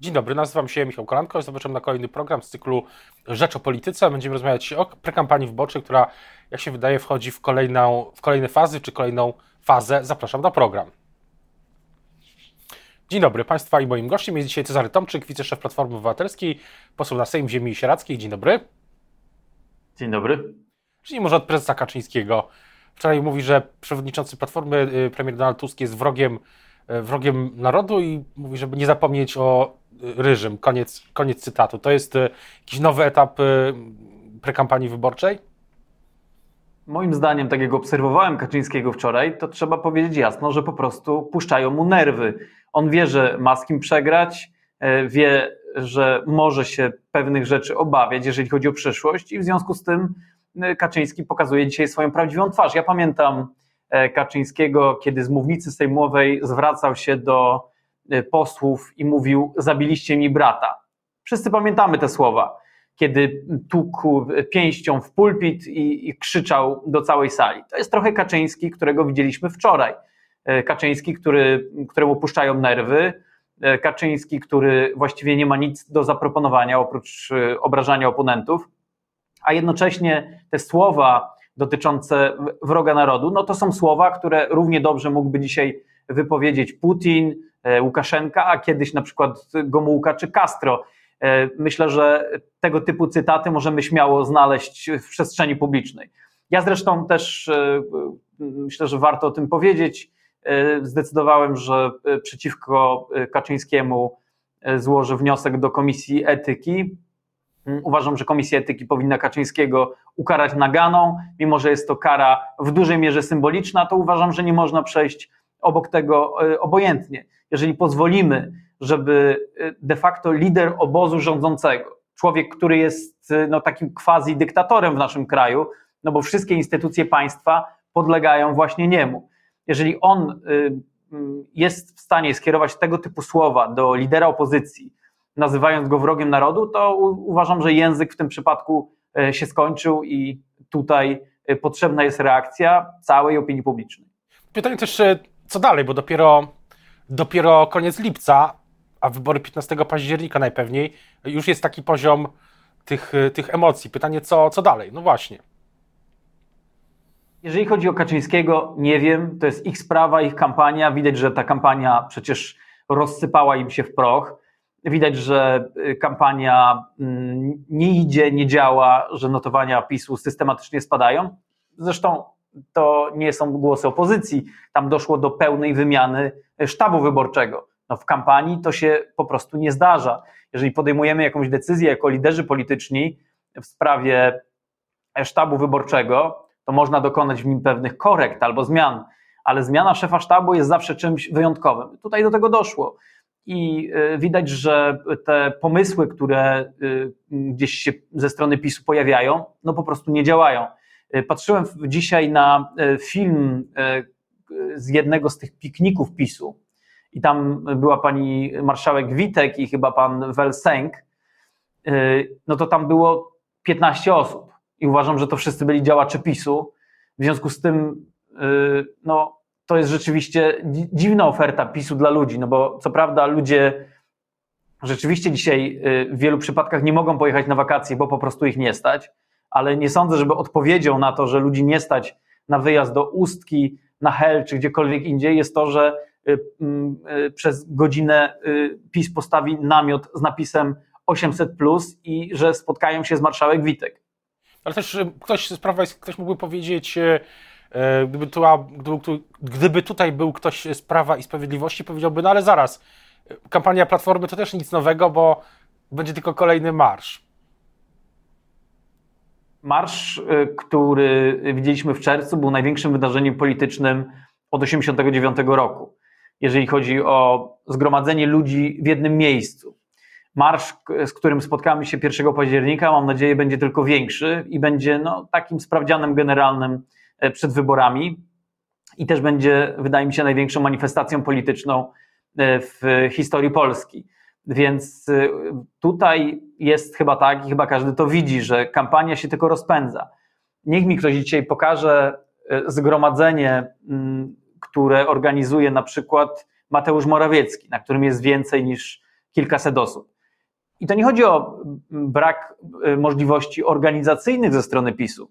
Dzień dobry, nazywam się Michał Kolanko i zapraszam na kolejny program z cyklu Rzecz o Polityce. Będziemy rozmawiać o prekampanii wyborczej, która, jak się wydaje, wchodzi w, kolejną, w kolejne fazy, czy kolejną fazę. Zapraszam na program. Dzień dobry Państwa i moim gościem jest dzisiaj Cezary Tomczyk, wiceszef Platformy Obywatelskiej, poseł na Sejm Ziemi Sieradzkiej. Dzień dobry. Dzień dobry. Czyli może od prezesa Kaczyńskiego. Wczoraj mówi, że przewodniczący Platformy, y, premier Donald Tusk jest wrogiem, y, wrogiem narodu i mówi, żeby nie zapomnieć o ryżym. Koniec, koniec cytatu. To jest y, jakiś nowy etap prekampanii wyborczej? Moim zdaniem, tak jak obserwowałem Kaczyńskiego wczoraj, to trzeba powiedzieć jasno, że po prostu puszczają mu nerwy. On wie, że ma z kim przegrać, wie, że może się pewnych rzeczy obawiać, jeżeli chodzi o przyszłość, i w związku z tym Kaczyński pokazuje dzisiaj swoją prawdziwą twarz. Ja pamiętam e, Kaczyńskiego, kiedy z mównicy sejmowej zwracał się do e, posłów i mówił: Zabiliście mi brata. Wszyscy pamiętamy te słowa, kiedy tukł pięścią w pulpit i, i krzyczał do całej sali. To jest trochę Kaczyński, którego widzieliśmy wczoraj. E, Kaczyński, który, któremu puszczają nerwy, Kaczyński, który właściwie nie ma nic do zaproponowania oprócz obrażania oponentów a jednocześnie te słowa dotyczące wroga narodu, no to są słowa, które równie dobrze mógłby dzisiaj wypowiedzieć Putin, e, Łukaszenka, a kiedyś na przykład Gomułka czy Castro. E, myślę, że tego typu cytaty możemy śmiało znaleźć w przestrzeni publicznej. Ja zresztą też e, myślę, że warto o tym powiedzieć. Zdecydowałem, że przeciwko Kaczyńskiemu złożę wniosek do Komisji Etyki Mm, uważam, że Komisja Etyki powinna Kaczyńskiego ukarać naganą, mimo że jest to kara w dużej mierze symboliczna, to uważam, że nie można przejść obok tego e, obojętnie. Jeżeli pozwolimy, żeby e, de facto lider obozu rządzącego, człowiek, który jest e, no, takim quasi dyktatorem w naszym kraju, no bo wszystkie instytucje państwa podlegają właśnie niemu. Jeżeli on jest w stanie skierować tego typu słowa do lidera opozycji, nazywając go wrogiem narodu, to uważam, że język w tym przypadku się skończył i tutaj potrzebna jest reakcja całej opinii publicznej. Pytanie też, co dalej, bo dopiero, dopiero koniec lipca, a wybory 15 października najpewniej, już jest taki poziom tych, tych emocji. Pytanie, co, co dalej? No właśnie. Jeżeli chodzi o Kaczyńskiego, nie wiem, to jest ich sprawa, ich kampania. Widać, że ta kampania przecież rozsypała im się w proch. Widać, że y, kampania mm, nie idzie, nie działa, że notowania PiSu systematycznie spadają. Zresztą to nie są głosy opozycji. Tam doszło do pełnej wymiany sztabu wyborczego. No w kampanii to się po prostu nie zdarza. Jeżeli podejmujemy jakąś decyzję jako liderzy polityczni w sprawie sztabu wyborczego, to można dokonać w nim pewnych korekt albo zmian, ale zmiana szefa sztabu jest zawsze czymś wyjątkowym. Tutaj do tego doszło i y, widać, że te pomysły, które gdzieś się ze strony PiSu pojawiają, no po prostu nie działają. Y, patrzyłem dzisiaj na film z jednego z tych pikników PiSu. I tam była pani marszałek Witek i chyba pan Welsenk, no to tam było 15 osób. I uważam, że to wszyscy byli działacze PiSu. W związku z tym, no to jest rzeczywiście dziwna oferta PiSu dla ludzi, no bo co prawda ludzie rzeczywiście dzisiaj w wielu przypadkach nie mogą pojechać na wakacje, bo po prostu ich nie stać, ale nie sądzę, żeby odpowiedzią na to, że ludzi nie stać na wyjazd do Ustki, na Hel czy gdziekolwiek indziej jest to, że y, mm, y, przez godzinę PiS postawi namiot z napisem 800 plus i że spotkają się z marszałek Witek. Ale też ktoś z Prawa, ktoś mógłby powiedzieć, gdyby, tu, gdyby tutaj był ktoś z Prawa i Sprawiedliwości, powiedziałby, no ale zaraz, kampania Platformy to też nic nowego, bo będzie tylko kolejny marsz. Marsz, e, który widzieliśmy w czerwcu, był największym wydarzeniem politycznym od 1989 roku, jeżeli chodzi o zgromadzenie ludzi w jednym miejscu. Marsz, z którym spotkamy się 1 października, mam nadzieję, będzie tylko większy i będzie no, takim sprawdzianem generalnym E, przed wyborami i też będzie, wydaje mi się, największą manifestacją polityczną e, w historii Polski. Więc e, tutaj jest chyba tak, i chyba każdy to widzi, że kampania się tylko rozpędza. Niech mi ktoś dzisiaj pokaże zgromadzenie, które organizuje na przykład Mateusz Morawiecki, na którym jest więcej niż kilkaset osób. I to nie chodzi o brak y, możliwości organizacyjnych ze strony PiSu.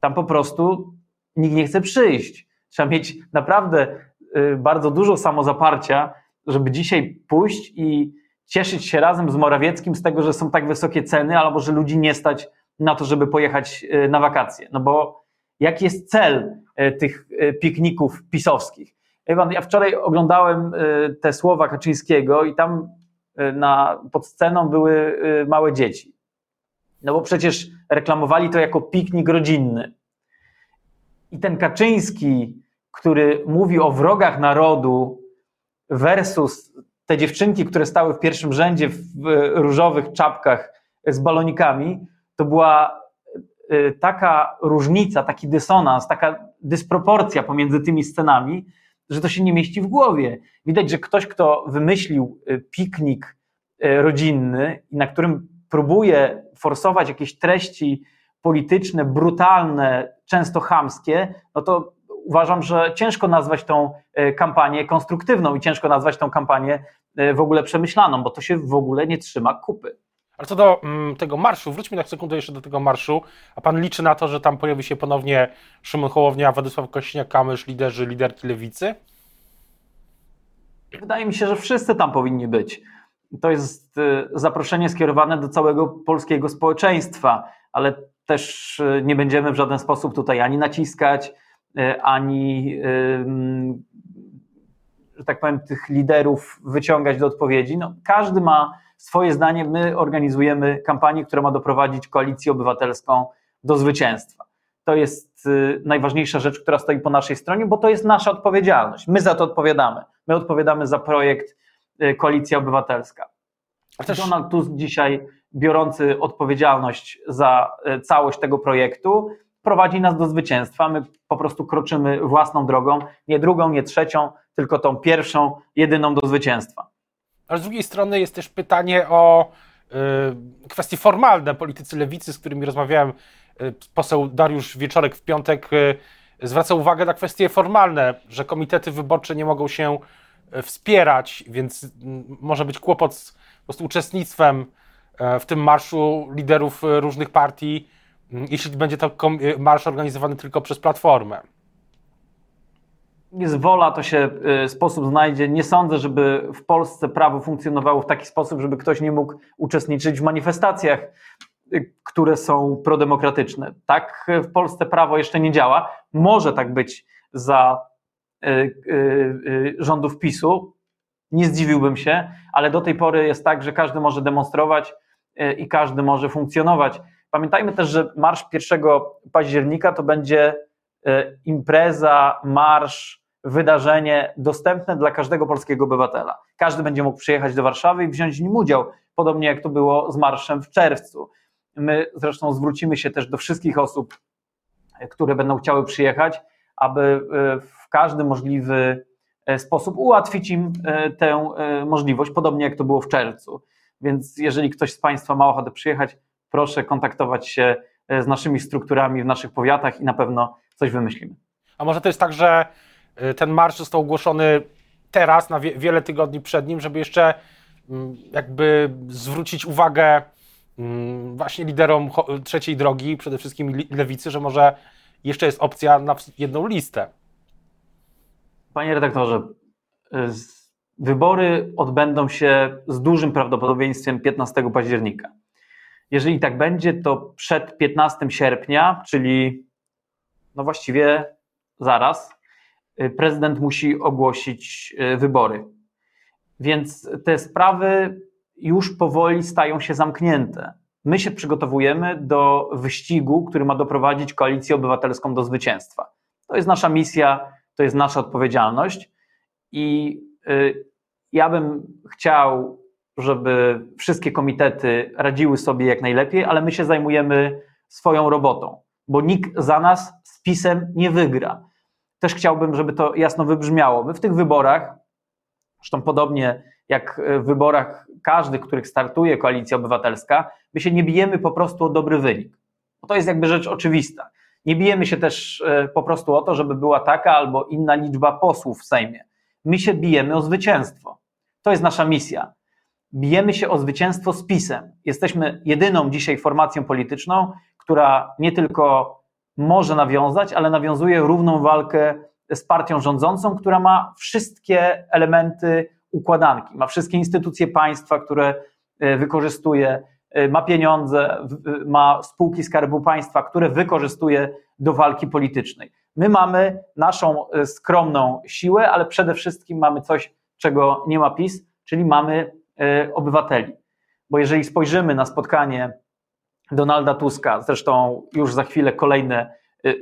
Tam po prostu nikt nie chce przyjść. Trzeba mieć naprawdę y, bardzo dużo samozaparcia, żeby dzisiaj pójść i cieszyć się razem z Morawieckim z tego, że są tak wysokie ceny, albo że ludzi nie stać na to, żeby pojechać y, na wakacje. No bo jaki jest cel tych pikników pisowskich? Ja wczoraj oglądałem te słowa Kaczyńskiego i tam na, pod sceną były małe dzieci. No bo przecież reklamowali to jako piknik rodzinny. I ten Kaczyński, który mówi o wrogach narodu versus te dziewczynki, które stały w pierwszym rzędzie w różowych czapkach z balonikami, to była y, taka różnica, taki dysonans, taka dysproporcja pomiędzy tymi scenami, że to się nie mieści w głowie. Widać, że ktoś, kto wymyślił y, piknik y, rodzinny na którym próbuje forsować jakieś treści polityczne, brutalne, często chamskie, no to uważam, że ciężko nazwać tą e, kampanię konstruktywną i ciężko nazwać tą kampanię e, w ogóle przemyślaną, bo to się w ogóle nie trzyma kupy. Ale co do mm, tego marszu, wróćmy na sekundę jeszcze do tego marszu, a pan liczy na to, że tam pojawi się ponownie Szymon Hołownia, Władysław Kośniak-Kamysz, liderzy, liderki lewicy? Wydaje mi się, że wszyscy tam powinni być. To jest e, zaproszenie skierowane do całego polskiego społeczeństwa, ale też nie będziemy w żaden sposób tutaj ani naciskać, ani, że tak powiem, tych liderów wyciągać do odpowiedzi. No, każdy ma swoje zdanie. My organizujemy kampanię, która ma doprowadzić koalicję obywatelską do zwycięstwa. To jest e, najważniejsza rzecz, która stoi po naszej stronie, bo to jest nasza odpowiedzialność. My za to odpowiadamy. My odpowiadamy za projekt Koalicja Obywatelska. Też... Donald Tusk dzisiaj biorący odpowiedzialność za e, całość tego projektu, prowadzi nas do zwycięstwa. My po prostu kroczymy własną drogą, nie drugą, nie trzecią, tylko tą pierwszą, jedyną do zwycięstwa. Ale z drugiej strony jest też pytanie o y, kwestie formalne. Politycy lewicy, z którymi rozmawiałem, y, poseł Dariusz Wieczorek w piątek y, zwraca uwagę na kwestie formalne, że komitety wyborcze nie mogą się wspierać, więc może być kłopot z po prostu uczestnictwem E, w tym marszu liderów różnych partii, jeśli będzie to e, marsz organizowany tylko przez Platformę? Jest wola, to się sposób znajdzie. Nie sądzę, żeby w Polsce prawo funkcjonowało w taki sposób, żeby ktoś nie mógł uczestniczyć w manifestacjach, które są prodemokratyczne. Tak w Polsce prawo jeszcze nie działa. Może tak być za rządów PiSu. Nie zdziwiłbym się, ale do tej pory jest tak, że każdy może demonstrować, i każdy może funkcjonować. Pamiętajmy też, że marsz 1 października to będzie e, impreza, marsz, wydarzenie dostępne dla każdego polskiego obywatela. Każdy będzie mógł przyjechać do Warszawy i wziąć w nim udział, podobnie jak to było z marszem w czerwcu. My zresztą zwrócimy się też do wszystkich osób, e, które będą chciały przyjechać, aby w każdy możliwy sposób ułatwić im tę możliwość, podobnie jak to było w czerwcu. Więc jeżeli ktoś z Państwa ma ochotę przyjechać, proszę kontaktować się e, z naszymi strukturami w naszych powiatach i na pewno coś wymyślimy. A może to jest tak, że e, ten marsz został ogłoszony teraz, na wiele tygodni przed nim, żeby jeszcze mm, jakby zwrócić uwagę mm, właśnie liderom trzeciej drogi, przede wszystkim lewicy, że może jeszcze jest opcja na jedną listę. Panie redaktorze, Wybory odbędą się z dużym prawdopodobieństwem 15 października. Jeżeli tak będzie, to przed 15 sierpnia, czyli no właściwie zaraz, y, prezydent musi ogłosić y, wybory. Więc te sprawy już powoli stają się zamknięte. My się przygotowujemy do wyścigu, który ma doprowadzić koalicję obywatelską do zwycięstwa. To jest nasza misja, to jest nasza odpowiedzialność i y, ja bym chciał, żeby wszystkie komitety radziły sobie jak najlepiej, ale my się zajmujemy swoją robotą, bo nikt za nas z pisem nie wygra. Też chciałbym, żeby to jasno wybrzmiało. My w tych wyborach, zresztą podobnie jak w wyborach każdy, których startuje koalicja obywatelska, my się nie bijemy po prostu o dobry wynik. Bo to jest jakby rzecz oczywista. Nie bijemy się też e, po prostu o to, żeby była taka albo inna liczba posłów w Sejmie. My się bijemy o zwycięstwo. To jest nasza misja. Bijemy się o zwycięstwo z PiSem. Jesteśmy jedyną dzisiaj formacją polityczną, która nie tylko może nawiązać, ale nawiązuje równą walkę z partią rządzącą, która ma wszystkie elementy układanki, ma wszystkie instytucje państwa, które e, wykorzystuje, e, ma pieniądze, ma spółki Skarbu Państwa, które wykorzystuje do walki politycznej. My mamy naszą e, skromną siłę, ale przede wszystkim mamy coś, czego nie ma PiS, czyli mamy obywateli. Bo jeżeli spojrzymy na spotkanie Donalda Tuska, zresztą już za chwilę kolejne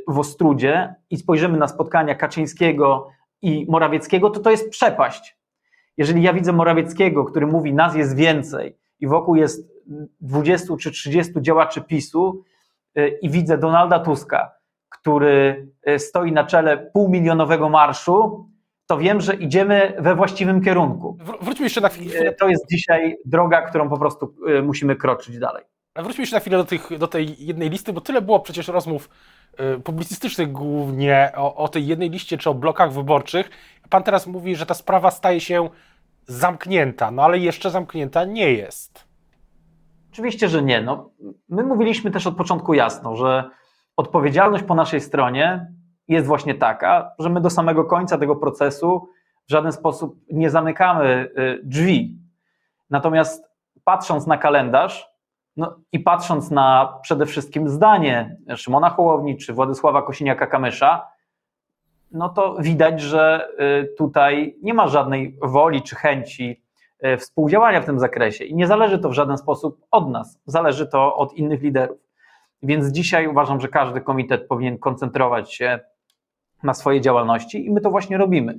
w Ostrudzie, i spojrzymy na spotkania Kaczyńskiego i Morawieckiego, to to jest przepaść. Jeżeli ja widzę Morawieckiego, który mówi, nas jest więcej i wokół jest 20 czy 30 działaczy PiSu y, i widzę Donalda Tuska, który stoi na czele półmilionowego marszu, to wiem, że idziemy we właściwym kierunku. Wróćmy jeszcze na chwilę. Y, to jest dzisiaj droga, którą po prostu musimy kroczyć dalej. Wróćmy jeszcze na chwilę do, tych, do tej jednej listy, bo tyle było przecież rozmów publicystycznych głównie o, o tej jednej liście czy o blokach wyborczych. Pan teraz mówi, że ta sprawa staje się zamknięta, no ale jeszcze zamknięta nie jest. Oczywiście, że nie. No, my mówiliśmy też od początku jasno, że odpowiedzialność po naszej stronie jest właśnie taka, że my do samego końca tego procesu w żaden sposób nie zamykamy y, drzwi. Natomiast patrząc na kalendarz no i patrząc na przede wszystkim zdanie Szymona Hołowni czy Władysława Kosiniaka-Kamysza, no to widać, że y, tutaj nie ma żadnej woli czy chęci y, współdziałania w tym zakresie i nie zależy to w żaden sposób od nas, zależy to od innych liderów. Więc dzisiaj uważam, że każdy komitet powinien koncentrować się na swojej działalności i my to właśnie robimy.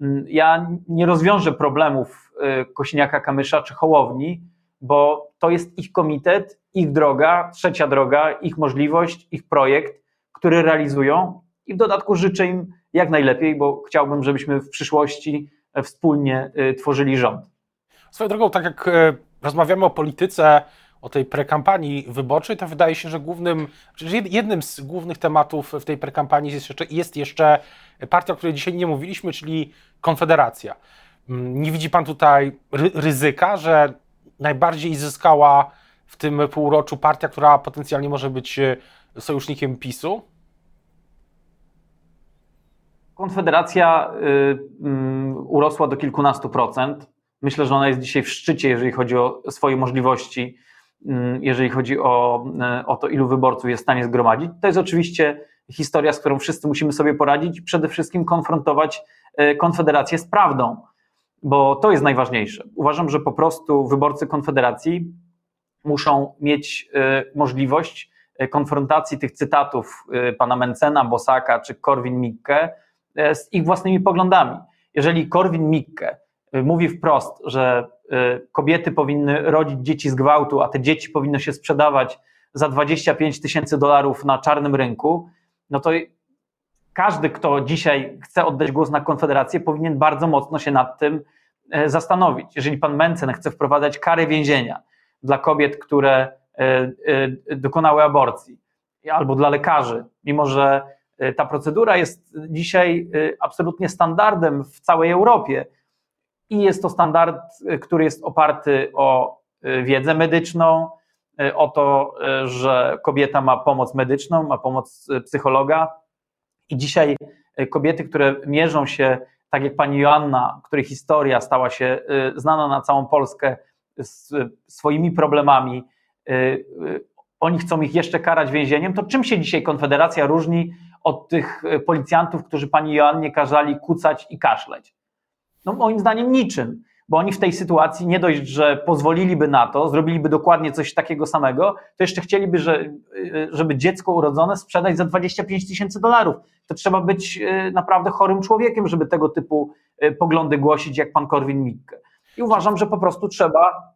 Mm, ja nie rozwiążę problemów y, Kosiniaka-Kamysza czy Hołowni, bo to jest ich komitet, ich droga, trzecia droga, ich możliwość, ich projekt, który realizują i w dodatku życzę im jak najlepiej, bo chciałbym, żebyśmy w przyszłości e, wspólnie e, tworzyli rząd. Swoją drogą, tak jak e, rozmawiamy o polityce, o tej prekampanii wyborczej, to wydaje się, że głównym, jednym z głównych tematów w tej prekampanii jest jeszcze, jest jeszcze partia, o której dzisiaj nie mówiliśmy, czyli Konfederacja. Mm, nie widzi Pan tutaj ryzyka, że najbardziej zyskała w tym półroczu partia, która potencjalnie może być sojusznikiem PiSu? Konfederacja y, mm, urosła do kilkunastu procent. Myślę, że ona jest dzisiaj w szczycie, jeżeli chodzi o swoje możliwości, jeżeli chodzi o, y, o to, ilu wyborców jest w stanie zgromadzić. To jest oczywiście historia, z którą wszyscy musimy sobie poradzić i przede wszystkim konfrontować y, Konfederację z prawdą, bo to jest najważniejsze. Uważam, że po prostu wyborcy Konfederacji muszą mieć możliwość konfrontacji tych cytatów pana Mencena, Bosaka czy Korwin-Mikke E, z ich własnymi poglądami. Jeżeli Korwin-Mikke e, mówi wprost, że e, kobiety powinny rodzić dzieci z gwałtu, a te dzieci powinno się sprzedawać za 25 tysięcy dolarów na czarnym rynku, no to każdy, kto dzisiaj chce oddać głos na Konfederację, powinien bardzo mocno się nad tym zastanowić. Jeżeli pan Mencen chce wprowadzać karę więzienia dla kobiet, które dokonały aborcji, albo dla lekarzy, mimo że E, ta procedura jest dzisiaj e, absolutnie standardem w całej Europie i jest to standard, e, który jest oparty o wiedzę medyczną, o to, że kobieta ma pomoc medyczną, ma pomoc psychologa. I dzisiaj kobiety, które mierzą się, tak jak pani Joanna, której historia stała się znana na całą Polskę swoimi problemami, oni chcą ich jeszcze karać więzieniem, to czym się dzisiaj Konfederacja różni od tych policjantów, którzy pani Joannie kazali kucać i kaszleć? No moim zdaniem niczym, bo oni w tej sytuacji nie dość, że pozwoliliby na to, zrobiliby dokładnie coś takiego samego, to jeszcze chcieliby, że, e, żeby dziecko urodzone sprzedać za 25 tysięcy dolarów. To trzeba być e, naprawdę chorym człowiekiem, żeby tego typu poglądy głosić, jak pan Korwin-Mikke. I uważam, że po prostu trzeba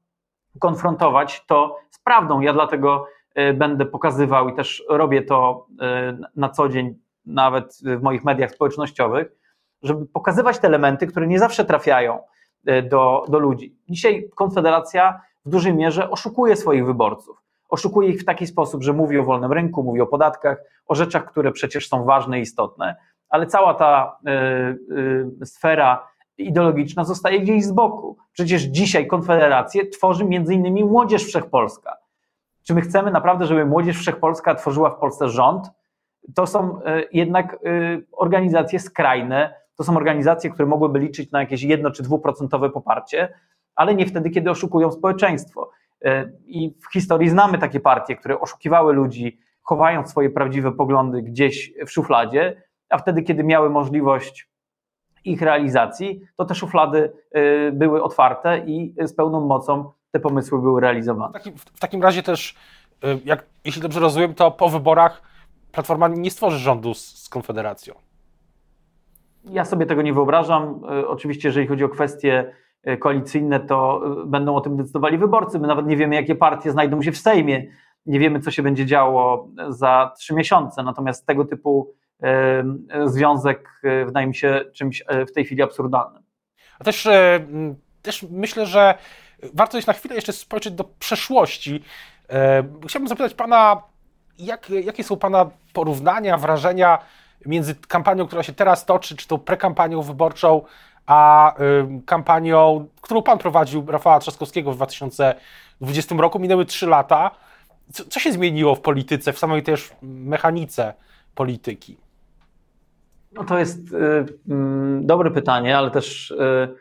konfrontować to z prawdą. Ja dlatego Y, będę pokazywał i też robię to y, na co dzień, nawet w moich mediach społecznościowych, żeby pokazywać te elementy, które nie zawsze trafiają y, do, do ludzi. Dzisiaj Konfederacja w dużej mierze oszukuje swoich wyborców. Oszukuje ich w taki sposób, że mówi o wolnym rynku, mówi o podatkach, o rzeczach, które przecież są ważne i istotne, ale cała ta y, y, sfera ideologiczna zostaje gdzieś z boku. Przecież dzisiaj Konfederację tworzy innymi Młodzież Wszechpolska. Czy my chcemy naprawdę, żeby Młodzież Wszechpolska tworzyła w Polsce rząd? To są e, jednak e, organizacje skrajne, to są organizacje, które mogłyby liczyć na jakieś jedno czy dwuprocentowe poparcie, ale nie wtedy, kiedy oszukują społeczeństwo. E, I w historii znamy takie partie, które oszukiwały ludzi, chowając swoje prawdziwe poglądy gdzieś w szufladzie, a wtedy, kiedy miały możliwość ich realizacji, to te szuflady y, były otwarte i z pełną mocą te pomysły były realizowane. W takim, w takim razie też, y, jak, jeśli dobrze rozumiem, to po wyborach Platforma nie stworzy rządu z Konfederacją. Ja sobie tego nie wyobrażam. Y, oczywiście, jeżeli chodzi o kwestie koalicyjne, to będą o tym decydowali wyborcy. My nawet nie wiemy, jakie partie znajdą się w Sejmie. Nie wiemy, co się będzie działo za trzy miesiące. Natomiast tego typu związek e, wydaje mi się czymś e, w tej chwili absurdalnym. A też, e, też myślę, że warto jest na chwilę jeszcze spojrzeć do przeszłości. Chciałbym zapytać Pana, jak, jakie są Pana porównania, wrażenia między kampanią, która się teraz toczy, czy tą prekampanią wyborczą, a kampanią, którą Pan prowadził, Rafała Trzaskowskiego w 2020 roku. Minęły trzy lata. Co, co się zmieniło w polityce, w samej też mechanice polityki? No to jest y, mm, dobre pytanie, ale też y,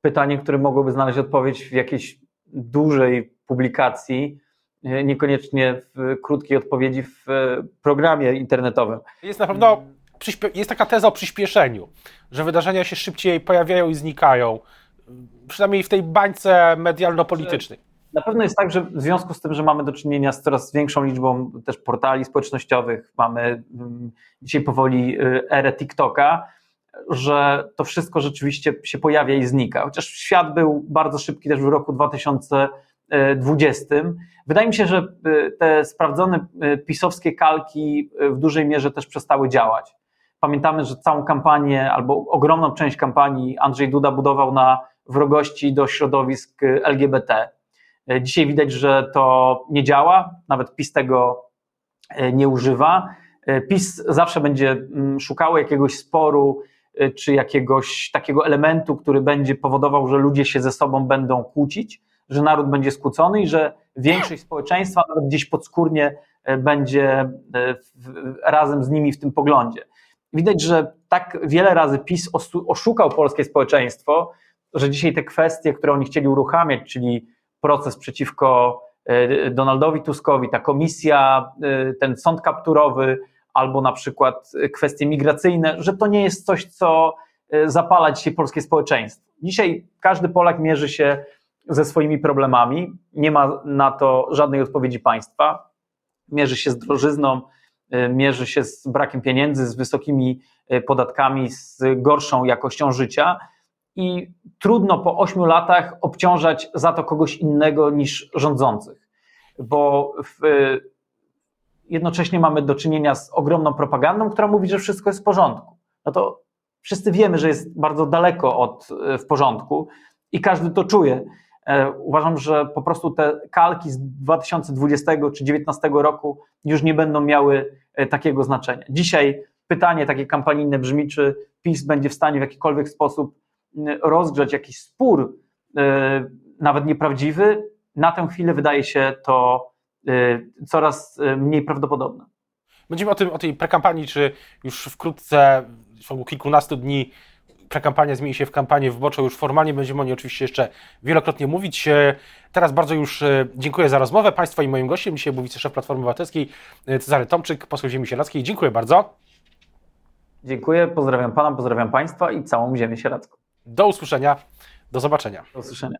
pytanie, które mogłoby znaleźć odpowiedź w jakiejś dużej publikacji, y, niekoniecznie w krótkiej odpowiedzi w programie internetowym. Jest na pewno jest taka teza o przyspieszeniu, że wydarzenia się szybciej pojawiają i znikają, przynajmniej w tej bańce medialno-politycznej. Na pewno jest tak, że w związku z tym, że mamy do czynienia z coraz większą liczbą też portali społecznościowych, mamy mm, dzisiaj powoli y, erę TikToka, że to wszystko rzeczywiście się pojawia i znika. Chociaż świat był bardzo szybki też w roku 2020. Wydaje mi się, że y, te sprawdzone y, pisowskie kalki w dużej mierze też przestały działać. Pamiętamy, że całą kampanię albo ogromną część kampanii Andrzej Duda budował na wrogości do środowisk LGBT dzisiaj widać, że to nie działa, nawet PiS tego nie używa. PiS zawsze będzie mm, szukało jakiegoś sporu czy jakiegoś takiego elementu, który będzie powodował, że ludzie się ze sobą będą kłócić, że naród będzie skłócony i że większość społeczeństwa nawet gdzieś podskórnie będzie razem z nimi w tym poglądzie. Widać, że tak wiele razy PiS oszukał polskie społeczeństwo, że dzisiaj te kwestie, które oni chcieli uruchamiać, czyli proces przeciwko e, Donaldowi Tuskowi, ta komisja, e, ten sąd kapturowy, albo na przykład kwestie migracyjne, że to nie jest coś, co e, zapala dzisiaj polskie społeczeństwo. Dzisiaj każdy Polak mierzy się ze swoimi problemami, nie ma na to żadnej odpowiedzi państwa, mierzy się z drożyzną, mierzy się z brakiem pieniędzy, z wysokimi podatkami, z gorszą jakością życia i trudno po ośmiu latach obciążać za to kogoś innego niż rządzących, bo w, jednocześnie mamy do czynienia z ogromną propagandą, która mówi, że wszystko jest w porządku. No to wszyscy wiemy, że jest bardzo daleko od w porządku i każdy to czuje. E, uważam, że po prostu te kalki z 2020 czy 2019 roku już nie będą miały e, takiego znaczenia. Dzisiaj pytanie takie kampanijne brzmi, czy PiS będzie w stanie w jakikolwiek sposób rozgrzać jakiś spór, e, nawet nieprawdziwy, na tę chwilę wydaje się to coraz mniej prawdopodobne. Będziemy o, tym, o tej prekampanii, czy już wkrótce, w ciągu kilkunastu dni prekampania zmieni się w kampanię wyborczą, już formalnie będziemy o niej oczywiście jeszcze wielokrotnie mówić. Teraz bardzo już dziękuję za rozmowę Państwa i moim gościem. Dzisiaj był wiceszef Platformy Obywatelskiej Cezary Tomczyk, poseł Ziemi Sieradzkiej. Dziękuję bardzo. Dziękuję, pozdrawiam Pana, pozdrawiam Państwa i całą Ziemię Sieradzką. Do usłyszenia, do zobaczenia. Do usłyszenia.